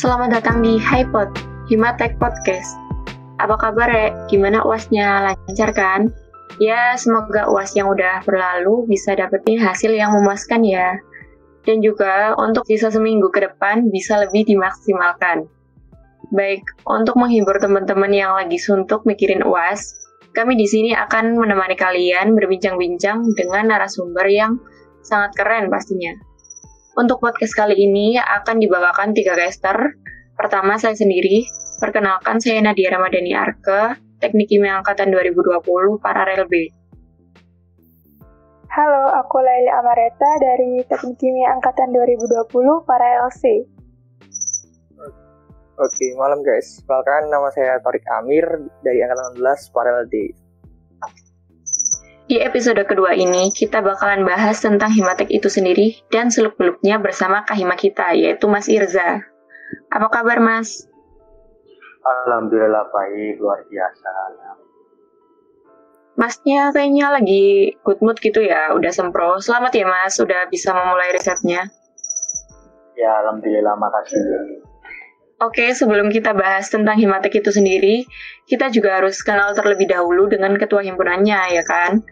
Selamat datang di HiPod, Himatek Podcast. Apa kabar, Rek? Gimana uasnya? Lancar kan? Ya, semoga uas yang udah berlalu bisa dapetin hasil yang memuaskan ya. Dan juga untuk sisa seminggu ke depan bisa lebih dimaksimalkan. Baik, untuk menghibur teman-teman yang lagi suntuk mikirin uas, kami di sini akan menemani kalian berbincang-bincang dengan narasumber yang sangat keren pastinya. Untuk podcast kali ini akan dibawakan tiga caster. Pertama saya sendiri, perkenalkan saya Nadia Ramadhani Arke, Teknik Kimia Angkatan 2020 Paralel B. Halo, aku Laili Amareta dari Teknik Kimia Angkatan 2020 Paralel C. Oke, malam guys. Perkenalkan nama saya Torik Amir dari Angkatan 16 Paralel D. Di episode kedua ini, kita bakalan bahas tentang Himatek itu sendiri dan seluk-beluknya bersama kahima kita, yaitu Mas Irza. Apa kabar, Mas? Alhamdulillah baik, luar biasa. Masnya kayaknya lagi good mood gitu ya, udah sempro. Selamat ya, Mas, udah bisa memulai risetnya. Ya, Alhamdulillah, makasih. Oke, sebelum kita bahas tentang Himatek itu sendiri, kita juga harus kenal terlebih dahulu dengan ketua himpunannya, ya kan?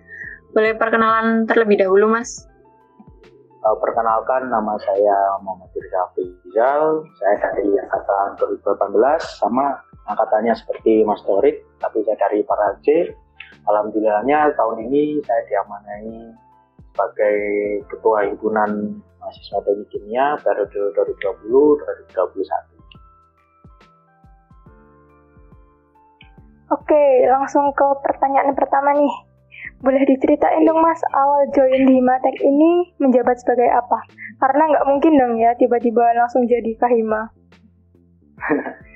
Boleh perkenalan terlebih dahulu, Mas? Uh, perkenalkan, nama saya Muhammad Rizal Fizal. Saya dari Angkatan 2018, sama angkatannya seperti Mas Torik, tapi saya dari Parace. Alhamdulillahnya tahun ini saya diamanai sebagai Ketua Himpunan Mahasiswa Teknik Kimia periode 2020-2021. Oke, langsung ke pertanyaan pertama nih. Boleh diceritain dong mas, awal join di Himatek ini menjabat sebagai apa? Karena nggak mungkin dong ya tiba-tiba langsung jadi kahima.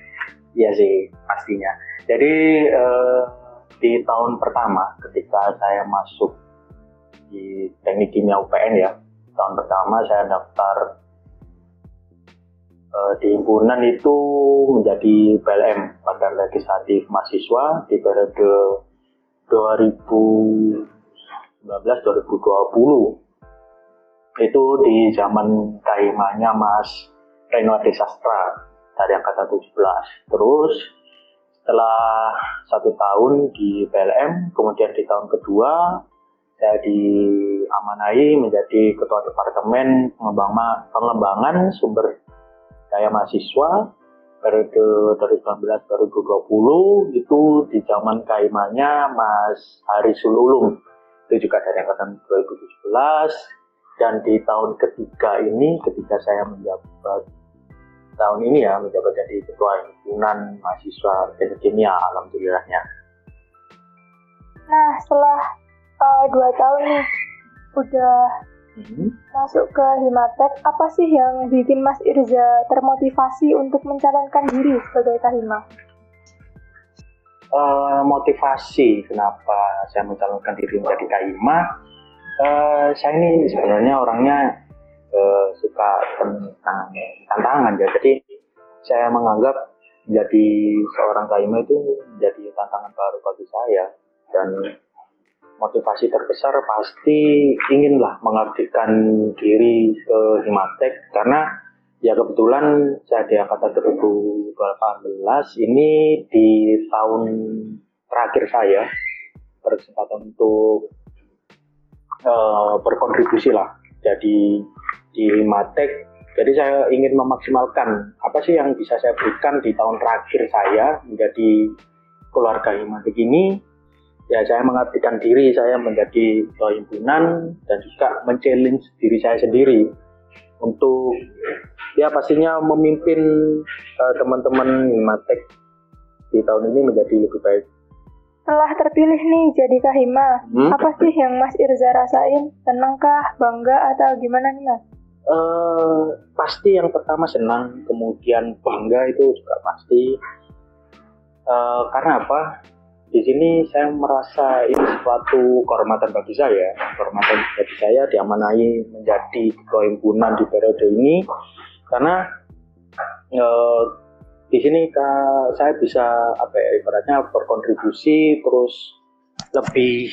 Iya sih, pastinya. Jadi eh, di tahun pertama ketika saya masuk di teknik kimia UPN ya, tahun pertama saya daftar eh, di himpunan itu menjadi PLM pada legislatif mahasiswa di periode 2019-2020 itu di zaman kaimanya Mas Reno Desastra dari angkatan 17 terus setelah satu tahun di PLM kemudian di tahun kedua saya diamanai menjadi ketua departemen pengembangan sumber daya mahasiswa periode 2019-2020 itu di zaman kaimanya Mas Harisul Ulum. Itu juga dari angkatan 2017 dan di tahun ketiga ini ketika saya menjabat tahun ini ya menjabat jadi ketua himpunan mahasiswa teknik kimia alhamdulillahnya. Nah, setelah uh, dua tahun nih, udah hmm. masuk ke Himatek, apa sih yang bikin Mas Irza termotivasi untuk mencalonkan diri sebagai kahima? Uh, motivasi kenapa saya mencalonkan diri menjadi kahima uh, saya ini sebenarnya orangnya uh, suka tentang tantangan ya jadi saya menganggap menjadi seorang kahima itu menjadi tantangan baru bagi saya dan motivasi terbesar pasti inginlah mengabdikan diri ke Himatek. Karena ya kebetulan saya di angkatan 2018 ini di tahun terakhir saya berkesempatan untuk uh, berkontribusi lah jadi di Himatek. Jadi saya ingin memaksimalkan apa sih yang bisa saya berikan di tahun terakhir saya menjadi keluarga Himatek ini ya saya mengabdikan diri saya menjadi ketua himpunan dan juga men-challenge diri saya sendiri untuk ya pastinya memimpin uh, teman-teman Himatek di tahun ini menjadi lebih baik. Setelah terpilih nih jadi kahima, hmm? apa sih yang Mas Irza rasain? Senangkah, bangga atau gimana nih Mas? Uh, pasti yang pertama senang, kemudian bangga itu juga pasti. Uh, karena apa? Di sini saya merasa ini suatu kehormatan bagi saya, kehormatan bagi saya diamanai menjadi ketua di periode ini. Karena e, di sini saya bisa apa ya ibaratnya berkontribusi terus lebih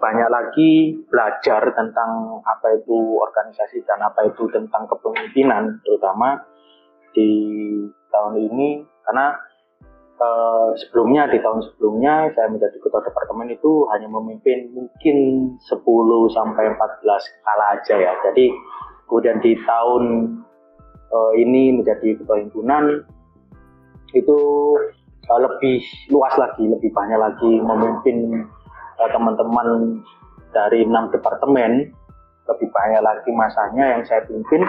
banyak lagi belajar tentang apa itu organisasi dan apa itu tentang kepemimpinan terutama di tahun ini. Karena eh, sebelumnya di tahun sebelumnya saya menjadi ketua departemen itu hanya memimpin mungkin 10 sampai 14 kala aja ya. Jadi kemudian di tahun eh, ini menjadi ketua himpunan itu eh, lebih luas lagi, lebih banyak lagi memimpin teman-teman dari enam departemen lebih banyak lagi masanya yang saya pimpin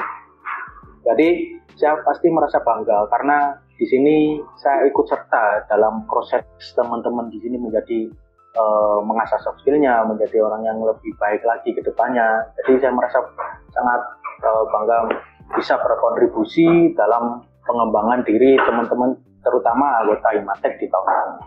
jadi saya pasti merasa bangga karena di sini saya ikut serta dalam proses teman-teman di sini menjadi uh, mengasah soft skillnya menjadi orang yang lebih baik lagi ke depannya jadi saya merasa sangat uh, bangga bisa berkontribusi dalam pengembangan diri teman-teman terutama anggota Imatek di tahun ini.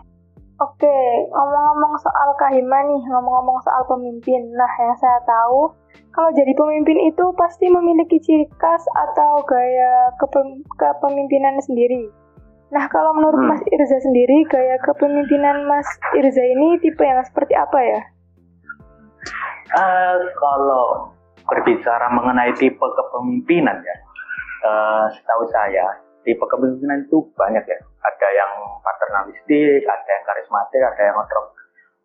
Oke, ngomong-ngomong soal kahima nih, ngomong-ngomong soal pemimpin. Nah, yang saya tahu, kalau jadi pemimpin itu pasti memiliki ciri khas atau gaya kepem kepemimpinan sendiri. Nah, kalau menurut hmm. Mas Irza sendiri, gaya kepemimpinan Mas Irza ini tipe yang seperti apa ya? Uh, kalau berbicara mengenai tipe kepemimpinan ya, uh, setahu saya, tipe kepemimpinan itu banyak ya ada yang paternalistik, ada yang karismatik, ada yang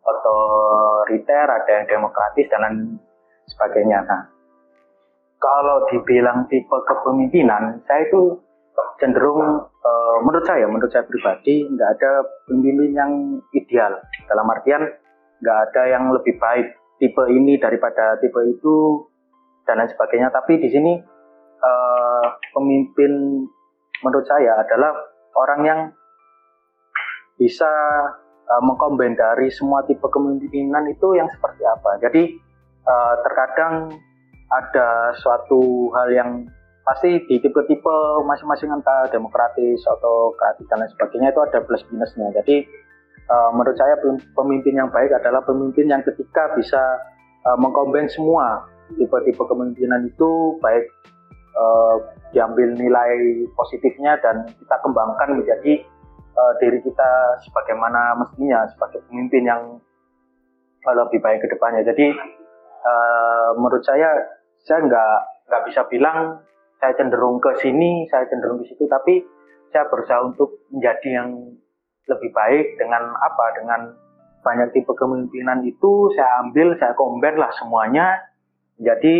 otoriter, ada yang demokratis dan lain sebagainya. Nah, kalau dibilang tipe kepemimpinan, saya itu cenderung uh, menurut saya, menurut saya pribadi, nggak ada pemimpin yang ideal. Dalam artian nggak ada yang lebih baik tipe ini daripada tipe itu dan lain sebagainya. Tapi di sini uh, pemimpin menurut saya adalah orang yang bisa uh, semua tipe kepemimpinan itu yang seperti apa. Jadi uh, terkadang ada suatu hal yang pasti di tipe-tipe masing-masing entah demokratis atau kreatif dan lain sebagainya itu ada plus minusnya. Jadi uh, menurut saya pemimpin yang baik adalah pemimpin yang ketika bisa uh, mengkombin semua tipe-tipe kepemimpinan itu baik uh, diambil nilai positifnya dan kita kembangkan menjadi uh, diri kita sebagaimana mestinya sebagai pemimpin yang lebih baik ke depannya. Jadi uh, menurut saya saya nggak nggak bisa bilang saya cenderung ke sini, saya cenderung ke situ, tapi saya berusaha untuk menjadi yang lebih baik dengan apa? Dengan banyak tipe kepemimpinan itu saya ambil, saya kombin lah semuanya jadi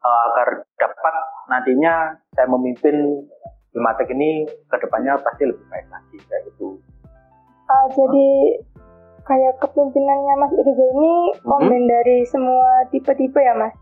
uh, agar dapat nantinya saya memimpin Bimatek ini ke depannya pasti lebih baik lagi kayak gitu. Uh, jadi kayak kepemimpinannya Mas Irza ini mm -hmm. dari semua tipe-tipe ya Mas?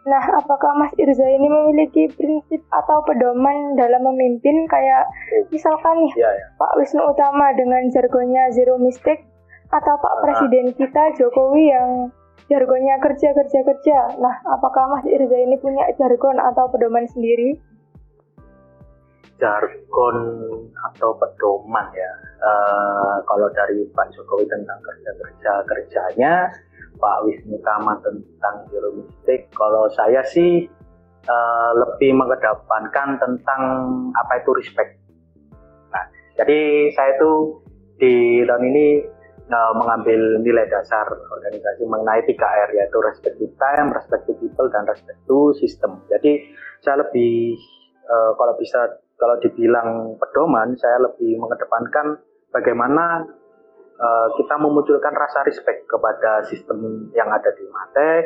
Nah, apakah Mas Irza ini memiliki prinsip atau pedoman dalam memimpin kayak misalkan nih ya, ya. Pak Wisnu Utama dengan jargonnya zero mistake atau Pak uh Presiden kita Jokowi yang jargonnya kerja kerja kerja. Nah, apakah Mas Irza ini punya jargon atau pedoman sendiri? Jargon atau pedoman ya. Uh, kalau dari Pak Jokowi tentang kerja kerja kerjanya, Pak Wisnu Tama tentang zero mistake. Kalau saya sih uh, lebih mengedepankan tentang apa itu respect. Nah, jadi saya itu di tahun ini uh, mengambil nilai dasar organisasi mengenai 3R yaitu respect to time, respect to people, dan respect to system. Jadi saya lebih uh, kalau bisa kalau dibilang pedoman, saya lebih mengedepankan bagaimana uh, kita memunculkan rasa respect kepada sistem yang ada di Matek,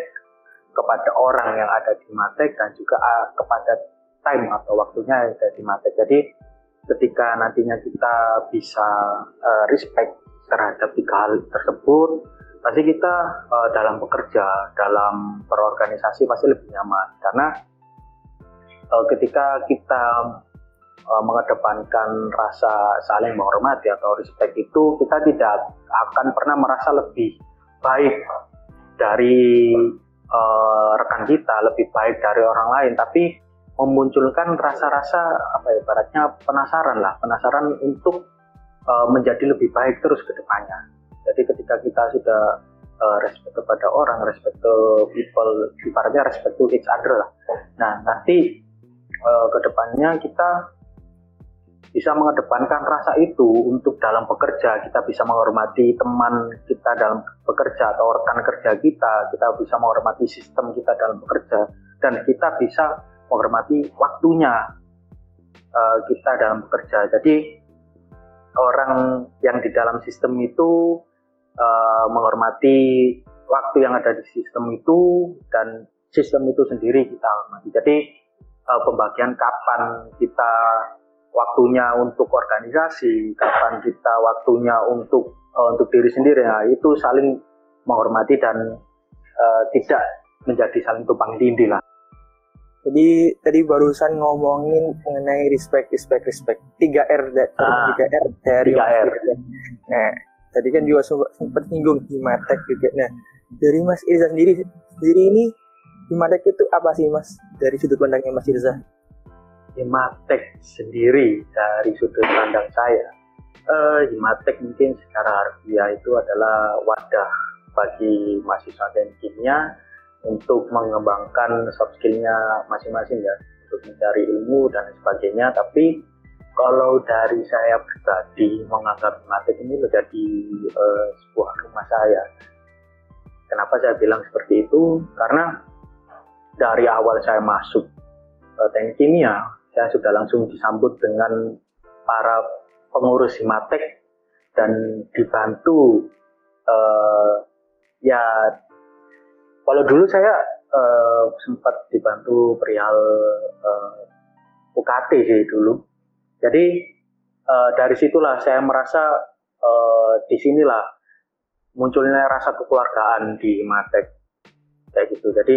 kepada orang yang ada di Matek, dan juga uh, kepada time atau waktunya yang ada di Matek. Jadi ketika nantinya kita bisa uh, respect terhadap tiga hal tersebut pasti kita dalam bekerja dalam berorganisasi pasti lebih nyaman karena ketika kita uh, mengedepankan rasa saling menghormati atau respect itu kita tidak akan pernah merasa lebih baik dari uh, rekan kita lebih baik dari orang lain tapi memunculkan rasa-rasa apa ya ibaratnya penasaran lah penasaran untuk uh, menjadi lebih baik terus ke depannya. Jadi ketika kita sudah uh, respect kepada orang, respect to people, ibaratnya respect to each other lah. Nah nanti uh, ke depannya kita bisa mengedepankan rasa itu untuk dalam bekerja. Kita bisa menghormati teman kita dalam bekerja atau rekan kerja kita. Kita bisa menghormati sistem kita dalam bekerja. Dan kita bisa menghormati waktunya uh, kita dalam bekerja. Jadi orang yang di dalam sistem itu uh, menghormati waktu yang ada di sistem itu dan sistem itu sendiri kita hormati. Jadi uh, pembagian kapan kita waktunya untuk organisasi, kapan kita waktunya untuk uh, untuk diri sendiri. Nah, itu saling menghormati dan uh, tidak menjadi saling tumpang tindih lah. Jadi tadi barusan ngomongin mengenai respect, respect, respect. 3R, ah, 3R dari 3R. Nah, tadi kan juga sempat nyinggung Himatek juga. Nah, dari Mas Irza sendiri, sendiri ini Himatek itu apa sih Mas? Dari sudut pandangnya Mas Irza? Himatek sendiri dari sudut pandang saya, uh, Himatek mungkin secara harfiah itu adalah wadah bagi mahasiswa kimia untuk mengembangkan soft skillnya masing-masing ya untuk mencari ilmu dan sebagainya. Tapi kalau dari saya pribadi menganggap Himatek ini menjadi uh, sebuah rumah saya. Kenapa saya bilang seperti itu? Karena dari awal saya masuk uh, teknik kimia saya sudah langsung disambut dengan para pengurus Himatek dan dibantu uh, ya kalau dulu saya uh, sempat dibantu perihal uh, eh, UKT sih dulu. Jadi uh, dari situlah saya merasa uh, di sinilah munculnya rasa kekeluargaan di Himatek. Kayak gitu. Jadi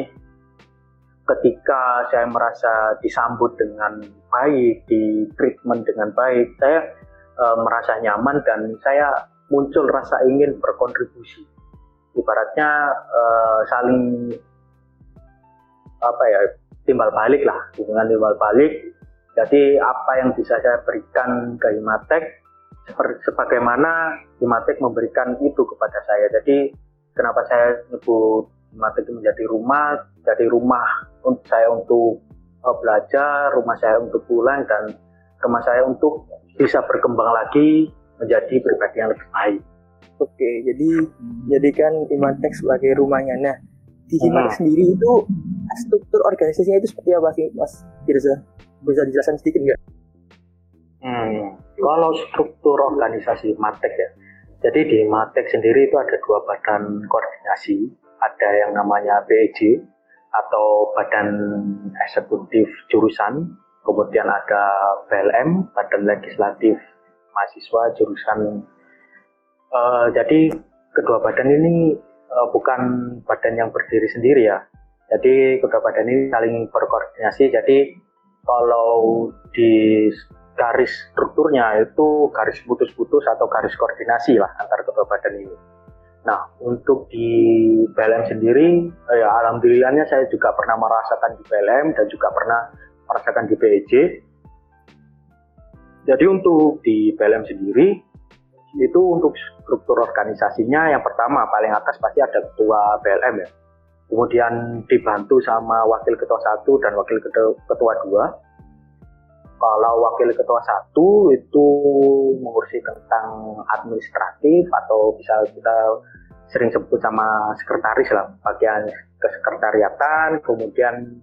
ketika saya merasa disambut dengan baik, di treatment dengan baik, saya e, merasa nyaman dan saya muncul rasa ingin berkontribusi. Ibaratnya e, saling apa ya timbal balik lah, hubungan timbal balik. Jadi apa yang bisa saya berikan ke Himatek, sebagaimana Himatek memberikan itu kepada saya. Jadi kenapa saya nyebut itu menjadi rumah, jadi rumah saya untuk uh, belajar, rumah saya untuk pulang dan rumah saya untuk bisa berkembang lagi menjadi pribadi yang lebih baik. Oke, jadi hmm. jadikan Imantek sebagai rumahnya. Nah, di Imantek hmm. sendiri itu struktur organisasinya itu seperti apa sih, Mas Firza? Bisa dijelaskan sedikit nggak? Hmm, kalau struktur organisasi Matek ya, jadi di Matek sendiri itu ada dua badan koordinasi, ada yang namanya BEJ, atau badan eksekutif jurusan, kemudian ada BLM, badan legislatif mahasiswa jurusan. Uh, jadi kedua badan ini uh, bukan badan yang berdiri sendiri ya. Jadi kedua badan ini saling berkoordinasi. Jadi kalau di garis strukturnya itu garis putus-putus atau garis koordinasi lah antara kedua badan ini. Nah, untuk di PLM sendiri, eh, ya alhamdulillahnya saya juga pernah merasakan di PLM dan juga pernah merasakan di PEJ. Jadi untuk di PLM sendiri, itu untuk struktur organisasinya yang pertama paling atas pasti ada ketua PLM ya. Kemudian dibantu sama wakil ketua satu dan wakil ketua dua. Kalau wakil ketua satu itu mengurusi tentang administratif atau bisa kita sering sebut sama sekretaris lah bagian kesekretariatan. Kemudian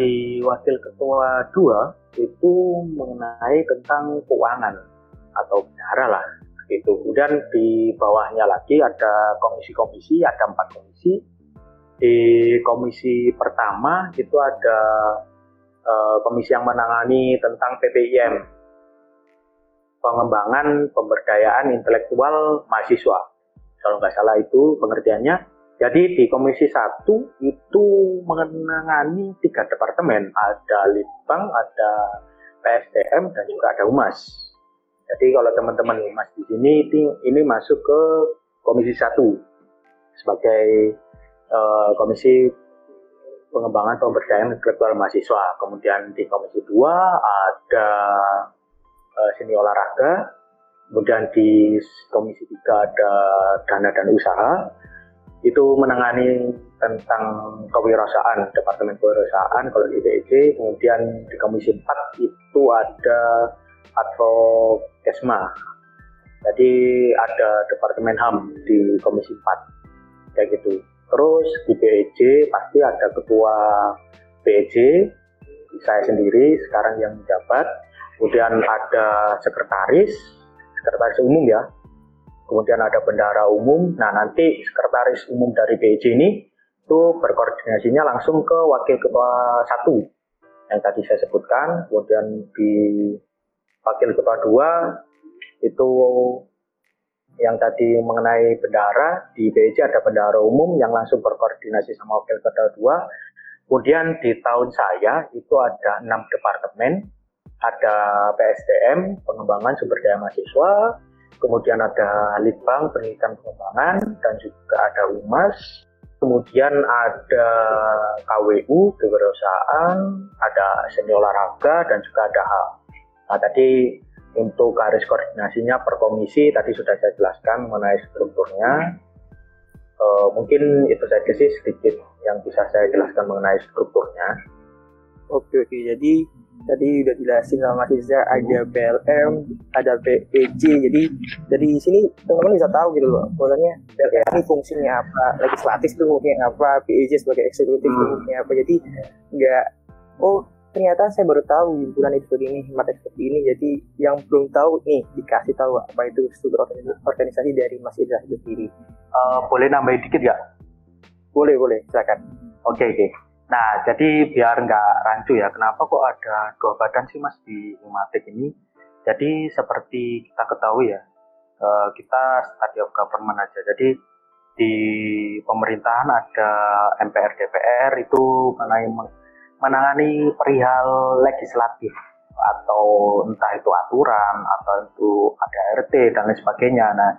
di wakil ketua dua itu mengenai tentang keuangan atau bendahara lah itu kemudian di bawahnya lagi ada komisi-komisi ada empat komisi. Di komisi pertama itu ada uh, komisi yang menangani tentang PPIM pengembangan pemberdayaan intelektual mahasiswa kalau nggak salah itu pengertiannya. Jadi di Komisi 1 itu menangani tiga departemen, ada Litbang, ada PSDM, dan juga ada Humas. Jadi kalau teman-teman Humas di sini ini masuk ke Komisi 1 sebagai uh, Komisi Pengembangan Pemberdayaan Intelektual Mahasiswa. Kemudian di Komisi 2 ada uh, seni olahraga, Kemudian di Komisi 3 ada dana dan usaha, itu menangani tentang kewirausahaan, Departemen Kewirausahaan kalau di DEC. Kemudian di Komisi 4 itu ada atau Kesma. Jadi ada Departemen HAM di Komisi 4 kayak gitu. Terus di BEJ pasti ada ketua BEJ, saya sendiri sekarang yang menjabat. Kemudian ada sekretaris, sekretaris umum ya. Kemudian ada bendara umum. Nah nanti sekretaris umum dari BEJ ini itu berkoordinasinya langsung ke wakil ketua satu yang tadi saya sebutkan. Kemudian di wakil ketua dua itu yang tadi mengenai bendara di BEJ ada bendara umum yang langsung berkoordinasi sama wakil ketua dua. Kemudian di tahun saya itu ada enam departemen. Ada PSDM pengembangan sumber daya mahasiswa kemudian ada Litbang pendidikan pengembangan dan juga ada UMAS. Kemudian ada KWU kewirausahaan ada seni olahraga dan juga ada HAL nah tadi untuk garis koordinasinya per komisi tadi sudah saya jelaskan mengenai strukturnya. Uh, mungkin itu saja sih sedikit yang bisa saya jelaskan mengenai strukturnya. Oke oke, jadi tadi udah jelasin sama Mas ada PLM, ada PPJ, jadi dari sini teman-teman bisa tahu gitu loh, maksudnya PLM ini fungsinya apa, legislatif itu fungsinya apa, PEJ sebagai eksekutif itu fungsinya apa, jadi nggak oh ternyata saya baru tahu himpunan itu ini, Himatek seperti ini. Jadi yang belum tahu nih dikasih tahu apa itu struktur organisasi dari Mas Idra itu sendiri. Uh, boleh nambahin dikit nggak? Boleh boleh, silakan. Oke okay, oke. Okay. Nah jadi biar nggak rancu ya, kenapa kok ada dua badan sih Mas di Himatek ini? Jadi seperti kita ketahui ya, uh, kita study of government aja. Jadi di pemerintahan ada MPR DPR itu mengenai menangani perihal legislatif atau entah itu aturan atau itu ada RT dan lain sebagainya. Nah,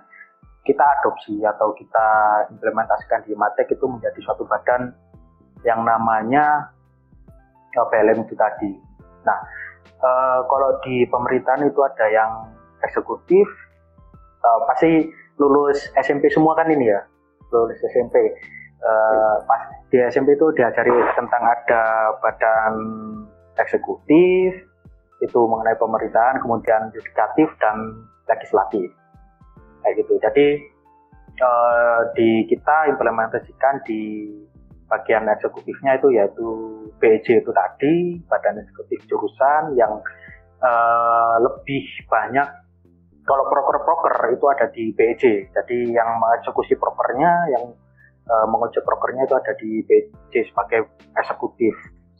kita adopsi atau kita implementasikan di Matek itu menjadi suatu badan yang namanya PLM itu tadi. Nah, e, kalau di pemerintahan itu ada yang eksekutif, e, pasti lulus SMP semua kan ini ya, lulus SMP. E, pas di SMP itu diajari tentang ada badan eksekutif itu mengenai pemerintahan kemudian yudikatif dan legislatif. Kayak gitu. Jadi eh, di kita implementasikan di bagian eksekutifnya itu yaitu BEJ itu tadi badan eksekutif jurusan yang eh, lebih banyak kalau proker-proker itu ada di BEJ jadi yang mengeksekusi prokernya yang uh, mengojek brokernya itu ada di BC sebagai eksekutif,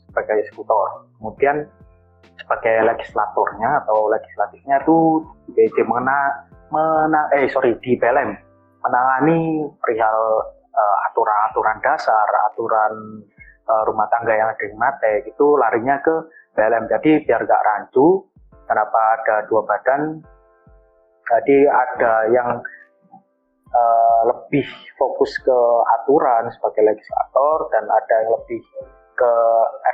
sebagai eksekutor. Kemudian sebagai legislatornya atau legislatifnya itu BC mengena, mena, eh sorry di PLM menangani perihal uh, aturan-aturan dasar, aturan uh, rumah tangga yang ada di mate itu larinya ke PLM. Jadi biar gak rancu, kenapa ada dua badan? Jadi ada yang uh, lebih fokus ke aturan sebagai legislator dan ada yang lebih ke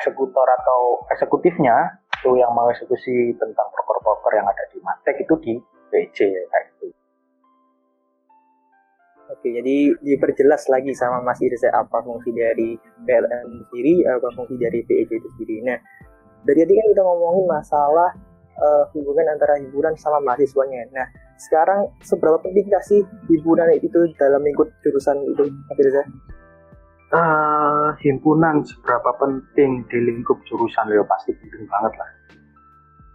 eksekutor atau eksekutifnya itu yang mengeksekusi tentang proker-proker yang ada di Matek itu di BC kayak gitu. Oke, jadi diperjelas lagi sama Mas Irza apa fungsi dari PLN sendiri, apa fungsi dari PEJ itu sendiri. Nah, dari tadi kan kita ngomongin masalah uh, hubungan antara hiburan sama mahasiswanya. Nah, sekarang seberapa penting sih himpunan itu dalam lingkup jurusan itu Mas Reza? Uh, himpunan seberapa penting di lingkup jurusan ya pasti penting banget lah.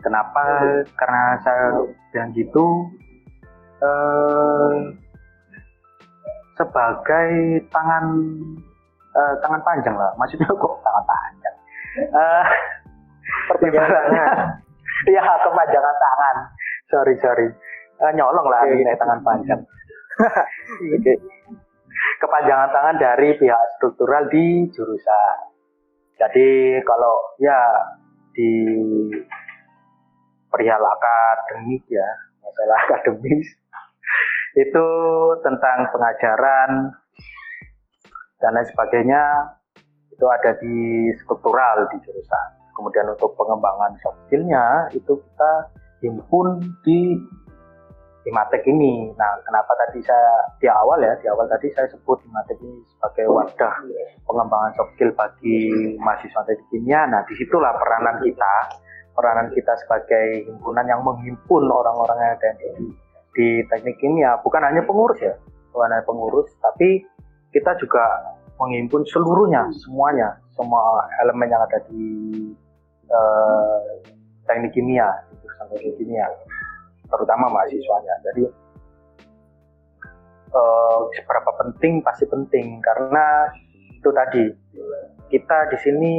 Kenapa? Hmm. Karena saya bilang gitu uh, sebagai tangan uh, tangan panjang lah. Maksudnya kok tangan panjang? Uh, Perpanjangan tangan. ya kepanjangan tangan. Sorry sorry uh, nyolong lah okay. naik tangan panjang. okay. Kepanjangan tangan dari pihak struktural di jurusan. Jadi kalau ya di perihal akademik ya, masalah akademis itu tentang pengajaran dan lain sebagainya itu ada di struktural di jurusan. Kemudian untuk pengembangan soft skillnya itu kita himpun di Himatek ini. Nah, kenapa tadi saya di awal ya, di awal tadi saya sebut Himatek ini sebagai wadah pengembangan soft skill bagi mahasiswa teknik kimia. Nah, di situlah peranan kita peranan kita sebagai himpunan yang menghimpun orang-orang yang ada di, di teknik kimia bukan hanya pengurus ya bukan hanya pengurus tapi kita juga menghimpun seluruhnya semuanya semua elemen yang ada di uh, teknik kimia jurusan teknik kimia terutama mahasiswanya. Jadi uh, seberapa penting pasti penting. Karena itu tadi kita di sini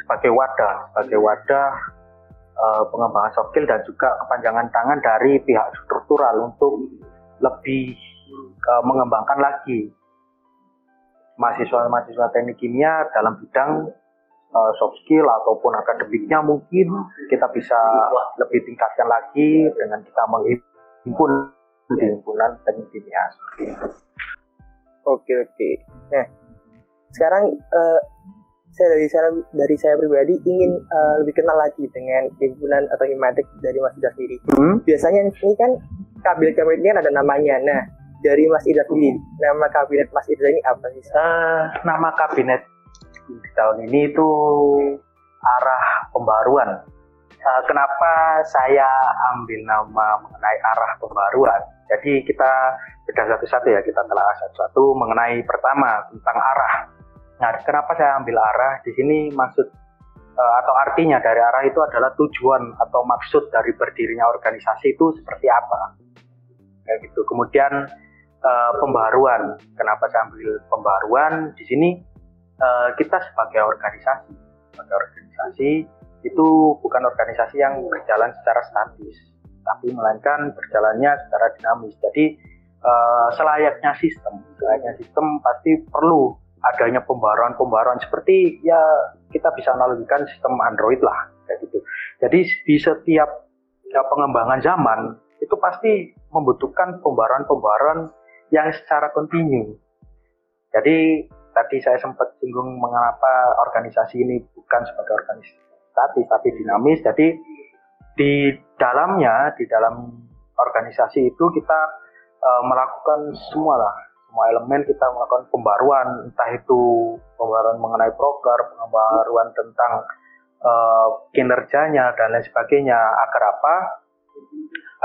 sebagai wadah sebagai wadah uh, pengembangan soft skill dan juga kepanjangan tangan dari pihak struktural untuk lebih uh, mengembangkan lagi mahasiswa-mahasiswa teknik kimia dalam bidang uh, soft skill ataupun akademiknya mungkin kita bisa lebih tingkatkan lagi dengan kita menghimpun di himpunan teknik kimia. Oke oke. Nah sekarang uh, saya dari saya dari saya pribadi ingin uh, lebih kenal lagi dengan himpunan atau himatek dari Mas Ida sendiri. Hmm? Biasanya ini kan kabinet-kabinet ini kan ada namanya. Nah dari Mas Ida sendiri, nama kabinet Mas Ida ini apa sih? Uh, nama kabinet tahun ini itu arah pembaruan. Uh, kenapa saya ambil nama mengenai arah pembaruan? Jadi kita beda satu-satu ya, kita telah satu-satu mengenai pertama tentang arah. Nah, kenapa saya ambil arah? Di sini maksud uh, atau artinya dari arah itu adalah tujuan atau maksud dari berdirinya organisasi itu seperti apa. Kayak gitu. Kemudian uh, pembaruan. Kenapa saya ambil pembaruan? Di sini uh, kita sebagai organisasi, sebagai organisasi itu bukan organisasi yang berjalan secara statis, tapi melainkan berjalannya secara dinamis. Jadi uh, selayaknya sistem, selayaknya sistem pasti perlu adanya pembaruan-pembaruan seperti ya kita bisa analogikan sistem Android lah kayak gitu. Jadi di setiap ya, pengembangan zaman itu pasti membutuhkan pembaruan-pembaruan yang secara kontinu. Jadi tadi saya sempat singgung mengapa organisasi ini bukan sebagai organisasi statis tapi dinamis. Jadi di dalamnya, di dalam organisasi itu kita uh, melakukan semua lah, semua elemen kita melakukan pembaruan, entah itu pembaruan mengenai proker, pembaruan tentang uh, kinerjanya dan lain sebagainya. Agar apa?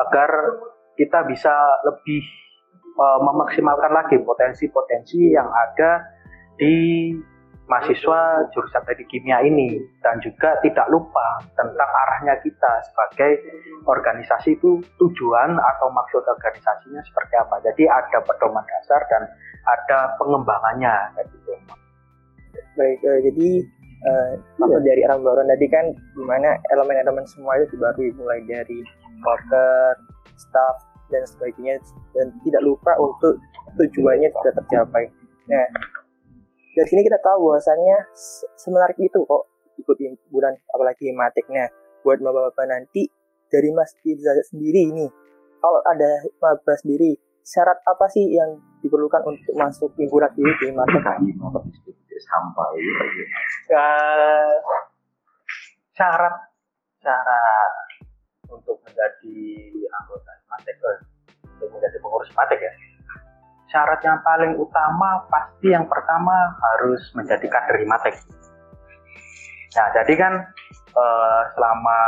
Agar kita bisa lebih uh, memaksimalkan lagi potensi-potensi yang ada di mahasiswa jurusan teknik kimia ini dan juga tidak lupa tentang arahnya kita sebagai organisasi itu tujuan atau maksud organisasinya seperti apa. Jadi ada pedoman dasar dan ada pengembangannya kayak gitu. Baik, uh, jadi uh, ya. dari arah baru tadi kan gimana elemen-elemen semua itu dibarui mulai dari worker, staff, dan sebagainya dan tidak lupa untuk tujuannya sudah tercapai. Nah, dari sini kita tahu bahwasannya semenarik itu kok ikut bulan apalagi matik. Nah, buat bapak-bapak nanti dari Mas Iza sendiri ini, kalau ada maba sendiri, syarat apa sih yang diperlukan untuk masuk himpunan ini di matik? Sampai uh, syarat syarat untuk menjadi anggota Matek eh, untuk menjadi pengurus Matek ya syarat yang paling utama pasti yang pertama harus menjadi kader Himatek. Nah, jadi kan eh, selama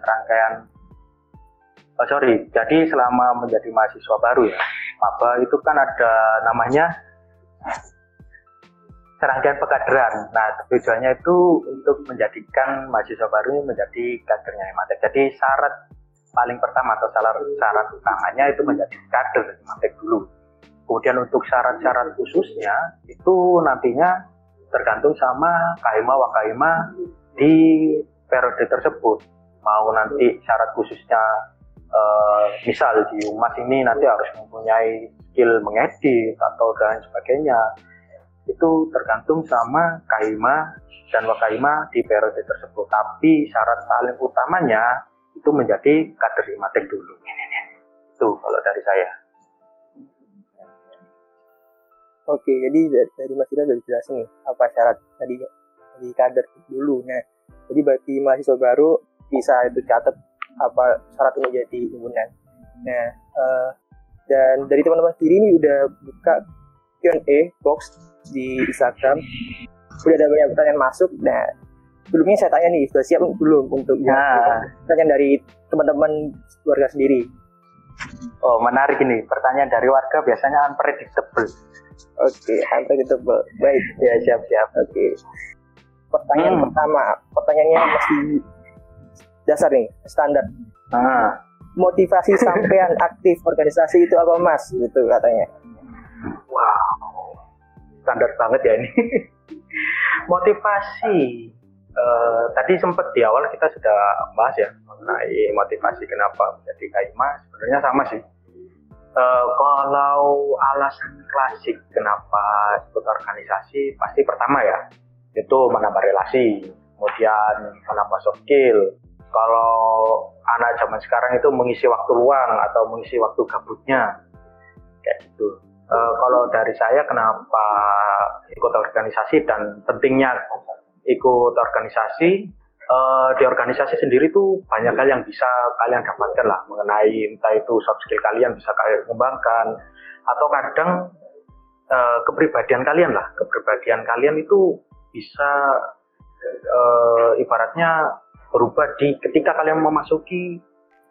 rangkaian oh sorry, jadi selama menjadi mahasiswa baru ya, maba itu kan ada namanya serangkaian pekaderan. Nah, tujuannya itu untuk menjadikan mahasiswa baru ini menjadi kadernya Himatek. Jadi syarat paling pertama atau syarat, syarat utamanya itu menjadi kader Himatek dulu. Kemudian untuk syarat-syarat khususnya itu nantinya tergantung sama kahima wakahima di periode tersebut. Mau nanti syarat khususnya uh, misal di umas ini nanti harus mempunyai skill mengedit atau dan sebagainya. Itu tergantung sama kahima dan wakahima di periode tersebut. Tapi syarat paling utamanya itu menjadi kader himatek dulu. Itu kalau dari saya. Oke, jadi dari, dari Mas Ida sudah jelasin nih apa syarat tadi di kader dulu. Nah, jadi bagi mahasiswa baru bisa itu catat apa syarat menjadi himpunan. Nah, uh, dan dari teman-teman sendiri ini udah buka Q&A box di Instagram. Sudah ada banyak pertanyaan masuk. Nah, sebelumnya saya tanya nih sudah siap belum untuk Nah. pertanyaan dari teman-teman keluarga sendiri Oh, menarik ini. Pertanyaan dari warga biasanya unpredictable. oke unpredictable baik Ya, siap-siap. oke pertanyaan Hmm. pertama pertanyaannya masih dasar nih standar Nah, motivasi sampean aktif organisasi itu apa mas gitu katanya wow. Standar banget ya ini. motivasi. Eh, tadi sempat di awal kita sudah bahas ya mengenai motivasi kenapa menjadi kaima. Sebenarnya sama sih. Eh, kalau alasan klasik kenapa ikut organisasi pasti pertama ya itu menambah relasi, kemudian menambah soft skill. Kalau anak zaman sekarang itu mengisi waktu luang atau mengisi waktu gabutnya kayak gitu. Eh, kalau dari saya kenapa ikut organisasi dan pentingnya ikut organisasi eh, di organisasi sendiri tuh banyak hal yang bisa kalian dapatkan lah mengenai entah itu soft skill kalian bisa kalian kembangkan atau kadang eh, kepribadian kalian lah kepribadian kalian itu bisa eh, ibaratnya berubah di ketika kalian memasuki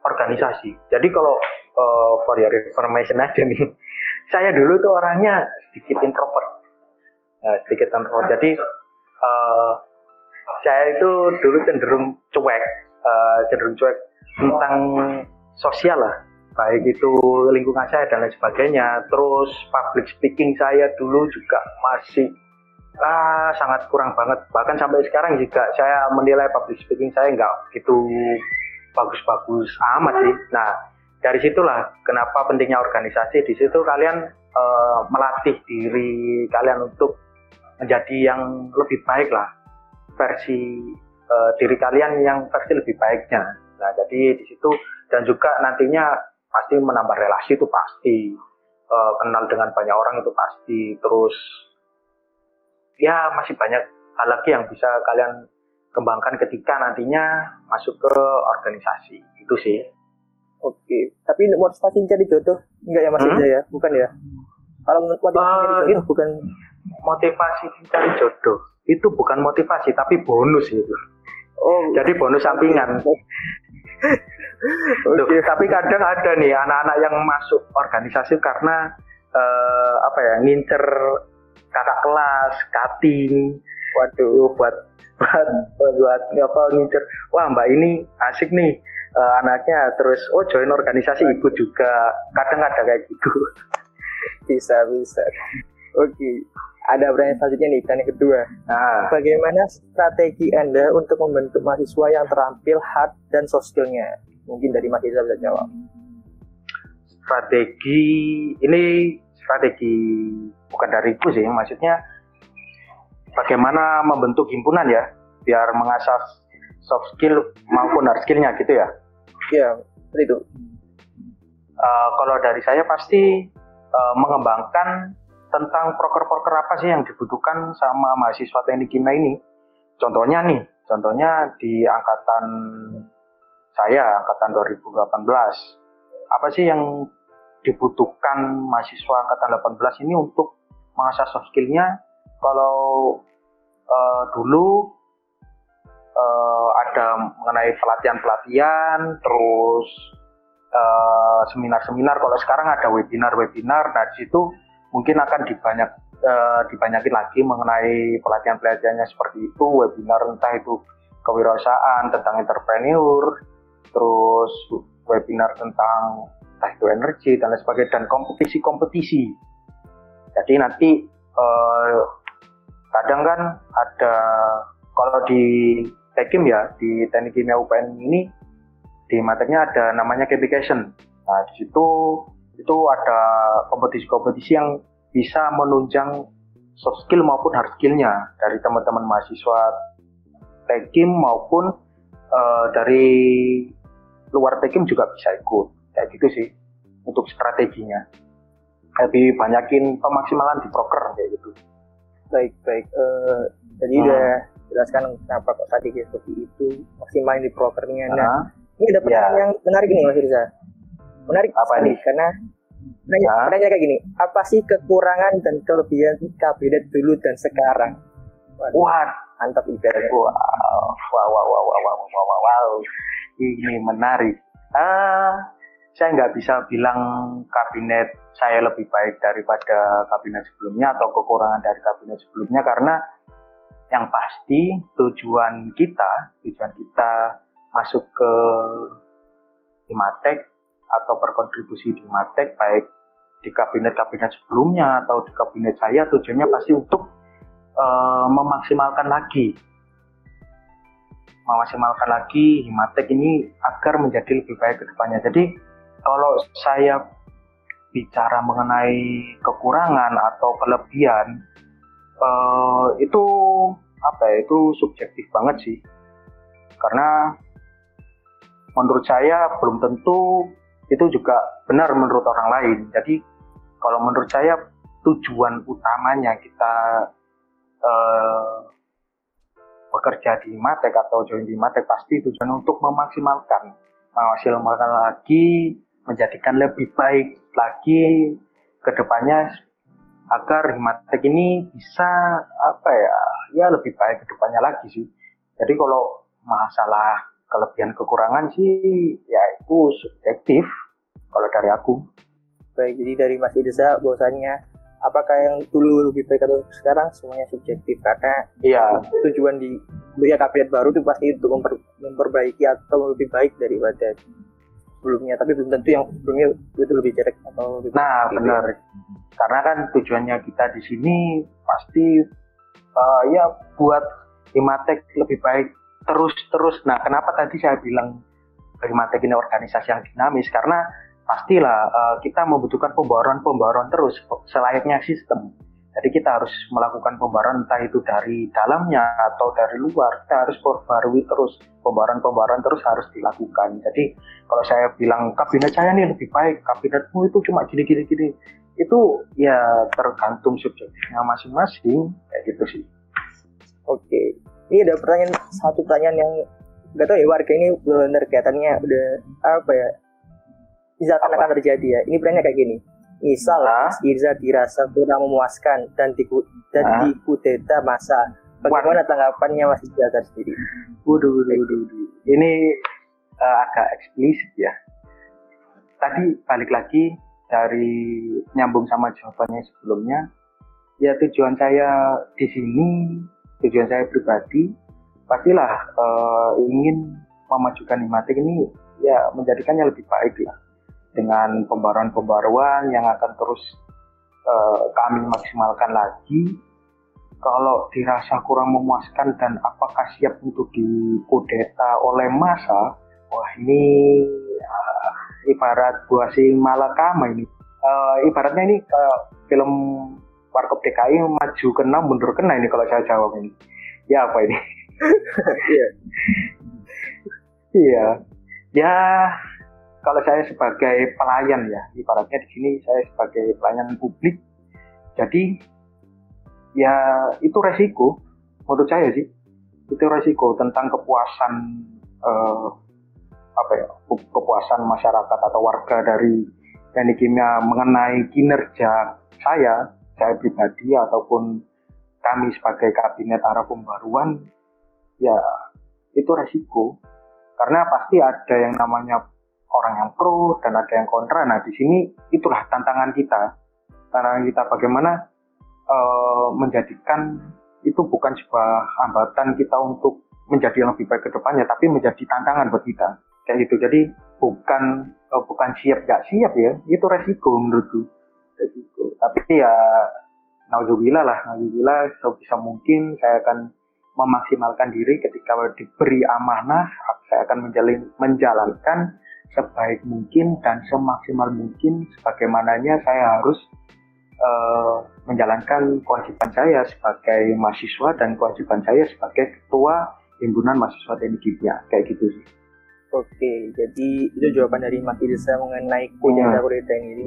organisasi. Jadi kalau eh, for your information aja nih, saya dulu tuh orangnya sedikit introvert, Nah, sedikit introvert. Jadi eh, saya itu dulu cenderung cuek, eh, cenderung cuek tentang sosial lah, baik itu lingkungan saya dan lain sebagainya. Terus public speaking saya dulu juga masih ah, sangat kurang banget. Bahkan sampai sekarang juga saya menilai public speaking saya nggak gitu bagus-bagus amat sih. Nah, dari situlah kenapa pentingnya organisasi. Di situ kalian eh, melatih diri kalian untuk menjadi yang lebih baik lah. Versi eh, diri kalian yang versi lebih baiknya. Nah, jadi di situ dan juga nantinya pasti menambah relasi itu pasti. Eh, kenal dengan banyak orang itu pasti. Terus ya masih banyak hal lagi yang bisa kalian kembangkan ketika nantinya masuk ke organisasi. Itu sih. Oke. Tapi motivasi cari jodoh enggak ya mas Hmm? Ya? Bukan ya? Kalau motivasi cari jodoh itu- bukan motivasi cari jodoh itu bukan motivasi tapi bonus itu. Oh. Jadi bonus sampingan. Loh, tapi kadang ada nih anak-anak yang masuk organisasi karena eh, apa ya ngincer kakak kelas, cutting, waduh. Buat buat buat apa ngincer wah mbak ini asik nih eh, anaknya. Terus oh join organisasi ikut juga. Kadang ada kayak gitu. Bisa bisa. Oke ada pertanyaan selanjutnya nih pertanyaan kedua. Nah bagaimana strategi anda untuk membentuk mahasiswa yang terampil hard dan soft skillnya? Mungkin dari Mas Iza bisa jawab. Strategi ini strategi bukan dariku sih maksudnya bagaimana membentuk himpunan ya biar mengasah soft skill maupun hard skillnya gitu ya. Ya seperti itu. Eh, kalau dari saya pasti eh, mengembangkan tentang proker-proker apa sih yang dibutuhkan sama mahasiswa teknik kimia ini? Contohnya nih contohnya di angkatan saya angkatan 2018 apa sih yang dibutuhkan mahasiswa angkatan 18 ini untuk mengasah soft skillnya? Kalau eh, dulu eh, ada mengenai pelatihan-pelatihan terus eh, seminar-seminar. Kalau sekarang ada webinar-webinar. Nah di situ mungkin akan dibanyak eh, dibanyakin lagi mengenai pelatihan-pelatihannya seperti itu webinar entah itu kewirausahaan tentang entrepreneur terus webinar tentang entah itu energi dan lain sebagainya dan kompetisi-kompetisi jadi nanti eh, kadang kan ada kalau di Tekim ya di Teknik Kimia UPN ini di materinya ada namanya gamification. Nah di situ itu ada kompetisi-kompetisi yang bisa menunjang soft skill maupun hard skillnya dari teman-teman mahasiswa Tekim maupun eh, dari luar Tekim juga bisa ikut. Kayak gitu sih untuk strateginya. Lebih banyakin pemaksimalan di proker kayak gitu. Baik baik. Eh, jadi Hmm. udah jelaskan kenapa kok strategi seperti itu maksimalin di prokernya. Nah Nah, ini ada pertanyaan Ya. yang menarik nih Mas Riza menarik apa sekali. karena nanya, nah. nanya kayak gini apa sih kekurangan dan kelebihan kabinet dulu dan sekarang Wah, mantap ibarat wow. wow wow wow wow wow wow wow, wow. ini menarik ah saya nggak bisa bilang kabinet saya lebih baik daripada kabinet sebelumnya atau kekurangan dari kabinet sebelumnya karena yang pasti tujuan kita, tujuan kita masuk ke Imatek atau berkontribusi di Himatek baik di kabinet-kabinet sebelumnya atau di kabinet saya tujuannya pasti untuk uh, memaksimalkan lagi memaksimalkan lagi Himatek ini agar menjadi lebih baik ke depannya. Jadi kalau saya bicara mengenai kekurangan atau kelebihan uh, itu apa ya itu subjektif banget sih karena menurut saya belum tentu itu juga benar menurut orang lain jadi kalau menurut saya tujuan utamanya kita uh, bekerja di Matek atau join di Matek pasti tujuan untuk memaksimalkan memaksimalkan lagi menjadikan lebih baik lagi ke depannya agar Himatek ini bisa apa ya ya lebih baik ke depannya lagi sih. Jadi kalau masalah kelebihan kekurangan sih ya itu subjektif kalau dari aku. Baik, jadi dari Mas Idesa bahwasannya apakah yang dulu lebih baik atau sekarang semuanya subjektif karena iya. tujuan di beli kabinet baru itu pasti untuk memper, memperbaiki atau lebih baik daripada sebelumnya tapi belum tentu yang sebelumnya itu lebih jelek atau lebih nah benar. Karena kan tujuannya kita di sini pasti uh, ya buat Himatek lebih baik terus terus nah kenapa tadi saya bilang Himatek ini organisasi yang dinamis karena pastilah uh, kita membutuhkan pembaruan-pembaruan terus selayaknya sistem jadi kita harus melakukan pembaruan entah itu dari dalamnya atau dari luar. Kita harus perbarui terus pembaruan-pembaruan terus harus dilakukan. Jadi kalau saya bilang kabinet saya ini lebih baik, kabinetmu itu cuma gini-gini gini. Itu ya tergantung subjektifnya masing-masing kayak gitu sih. Oke. Ini ada pertanyaan satu pertanyaan yang nggak tahu ya warga ini benar kelihatannya udah apa ya bisa akan terjadi ya. Ini pertanyaannya kayak gini Misal ah. Irza dirasa kurang memuaskan dan di dan ah. dikudeta masa. Bagaimana tanggapannya Mas Irza sendiri? Waduh, waduh, waduh, Ini uh, agak eksplisit ya. Tadi balik lagi dari nyambung sama jawabannya sebelumnya. Ya tujuan saya di sini, tujuan saya pribadi, pastilah uh, ingin memajukan imatik ini ya menjadikannya lebih baik lah dengan pembaruan-pembaruan yang akan terus uh, kami maksimalkan lagi. Kalau dirasa kurang memuaskan dan apakah siap untuk dikudeta oleh masa, wah ini uh, ibarat buah si malakama ini. Uh, ibaratnya ini uh, film Warkop DKI maju kena mundur kena ini kalau saya jawab ini. Ya apa ini? Iya. Iya. Ya kalau saya sebagai pelayan ya, ibaratnya di sini saya sebagai pelayan publik, jadi ya itu resiko menurut saya sih itu resiko tentang kepuasan eh, apa ya kepuasan masyarakat atau warga dari teknik kimia mengenai kinerja saya saya pribadi ataupun kami sebagai kabinet arah pembaruan ya itu resiko karena pasti ada yang namanya orang yang pro dan ada yang kontra. Nah, di sini itulah tantangan kita. Tantangan kita bagaimana uh, menjadikan itu bukan sebuah hambatan kita untuk menjadi lebih baik ke depannya, tapi menjadi tantangan buat kita. Kayak gitu. Jadi bukan uh, bukan siap gak siap ya, itu resiko menurutku. Resiko. Tapi ya Nauzubillah lah, Nauzubillah sebisa mungkin saya akan memaksimalkan diri ketika diberi amanah, saya akan menjalin, menjalankan sebaik mungkin dan semaksimal mungkin sebagaimananya saya harus uh, menjalankan kewajiban saya sebagai mahasiswa dan kewajiban saya sebagai ketua himpunan mahasiswa teknik kimia kayak gitu sih. Oke, jadi itu jawaban dari Mas Irsa mengenai kudeta kudeta ini.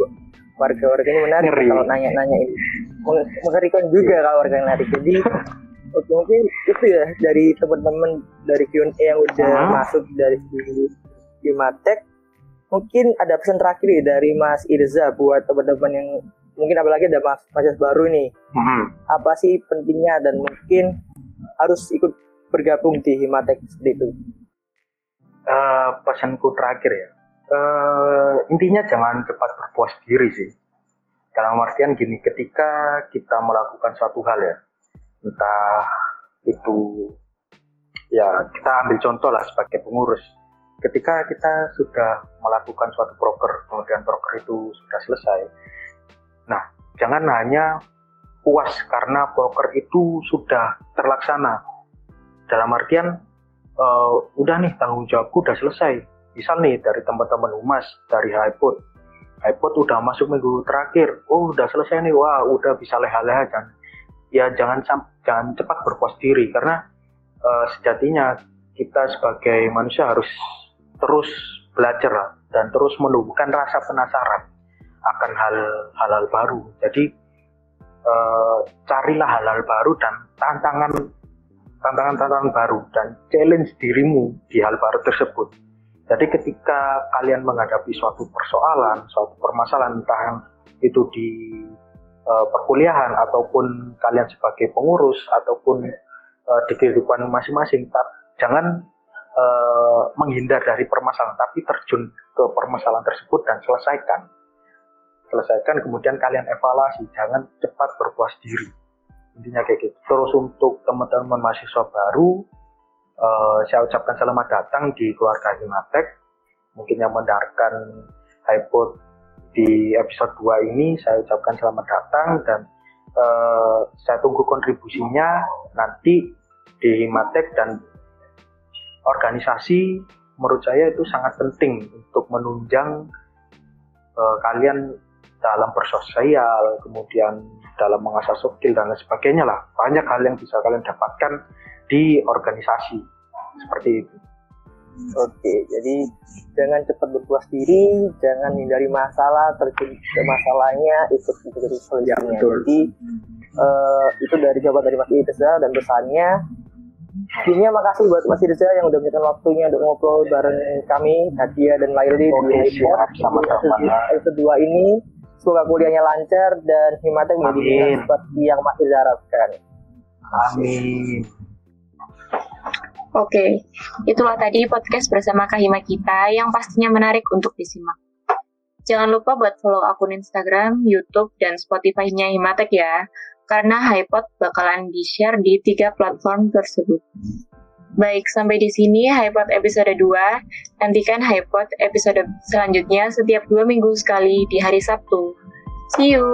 Warga-warga ini menarik Ngeri. kalau nanya-nanya ini. Mengerikan juga kalau warga yang menarik. Jadi oke, mungkin itu ya dari teman-teman dari Q&A yang udah uh -huh. masuk dari di Matek mungkin ada pesan terakhir nih dari Mas Irza buat teman-teman yang mungkin apalagi ada mas mahasiswa baru nih. Hmm. Apa sih pentingnya dan mungkin harus ikut bergabung di Himatek seperti itu? Uh, pesanku terakhir ya, uh, intinya jangan cepat berpuas diri sih. Dalam artian gini, ketika kita melakukan suatu hal ya, entah itu ya kita ambil contoh lah sebagai pengurus. Ketika kita sudah melakukan suatu broker, kemudian broker itu sudah selesai, nah jangan hanya puas karena broker itu sudah terlaksana. Dalam artian, uh, udah nih tanggung jawabku udah selesai. Misal nih dari teman-teman humas, dari HiPod, HiPod udah masuk minggu terakhir, oh udah selesai nih, wah udah bisa leha-leha dan ya jangan jangan cepat berpuas diri. Karena uh, sejatinya kita sebagai manusia harus terus belajar dan terus menumbuhkan rasa penasaran akan hal-hal baru. Jadi uh, carilah hal-hal baru dan tantangan tantangan-tantangan baru dan challenge dirimu di hal baru tersebut. Jadi ketika kalian menghadapi suatu persoalan, suatu permasalahan entah itu di uh, perkuliahan ataupun kalian sebagai pengurus ataupun uh, di kehidupan masing-masing, jangan uh, menghindar dari permasalahan, tapi terjun ke permasalahan tersebut dan selesaikan. Selesaikan kemudian kalian evaluasi jangan cepat berpuas diri. Intinya kayak gitu. Terus untuk teman-teman mahasiswa baru uh, saya ucapkan selamat datang di keluarga Himatek mungkin yang mendengarkan iPod di episode 2 ini saya ucapkan selamat datang dan uh, saya tunggu kontribusinya nanti di Himatek dan organisasi menurut saya itu sangat penting untuk menunjang uh, kalian dalam bersosial, kemudian dalam mengasah skill dan lain sebagainya lah. Banyak hal yang bisa kalian dapatkan di organisasi seperti itu. Oke, jadi jangan cepat berpuas diri, jangan hindari masalah, terjun ke masalahnya, ikut menjadi solusinya. Ya, Jadi uh, itu dari jawaban dari Mas Irza dan pesannya. Intinya makasih buat Mas Irza yang udah menyediakan waktunya untuk ngobrol bareng kami, Nadia dan Laili Oke, di siap, sama-sama. Episode 2 ini Semoga kuliahnya lancar dan Himatek menjadi seperti yang masih diharapkan. Amin. Oke, itulah tadi podcast bersama Kahima kita yang pastinya menarik untuk disimak. Jangan lupa buat follow akun Instagram, YouTube, dan Spotify-nya Himatek ya, karena HiPod bakalan di-share di tiga platform tersebut. Baik, sampai di sini HiPod episode 2. Nantikan HiPod episode selanjutnya setiap dua minggu sekali di hari Sabtu. See you!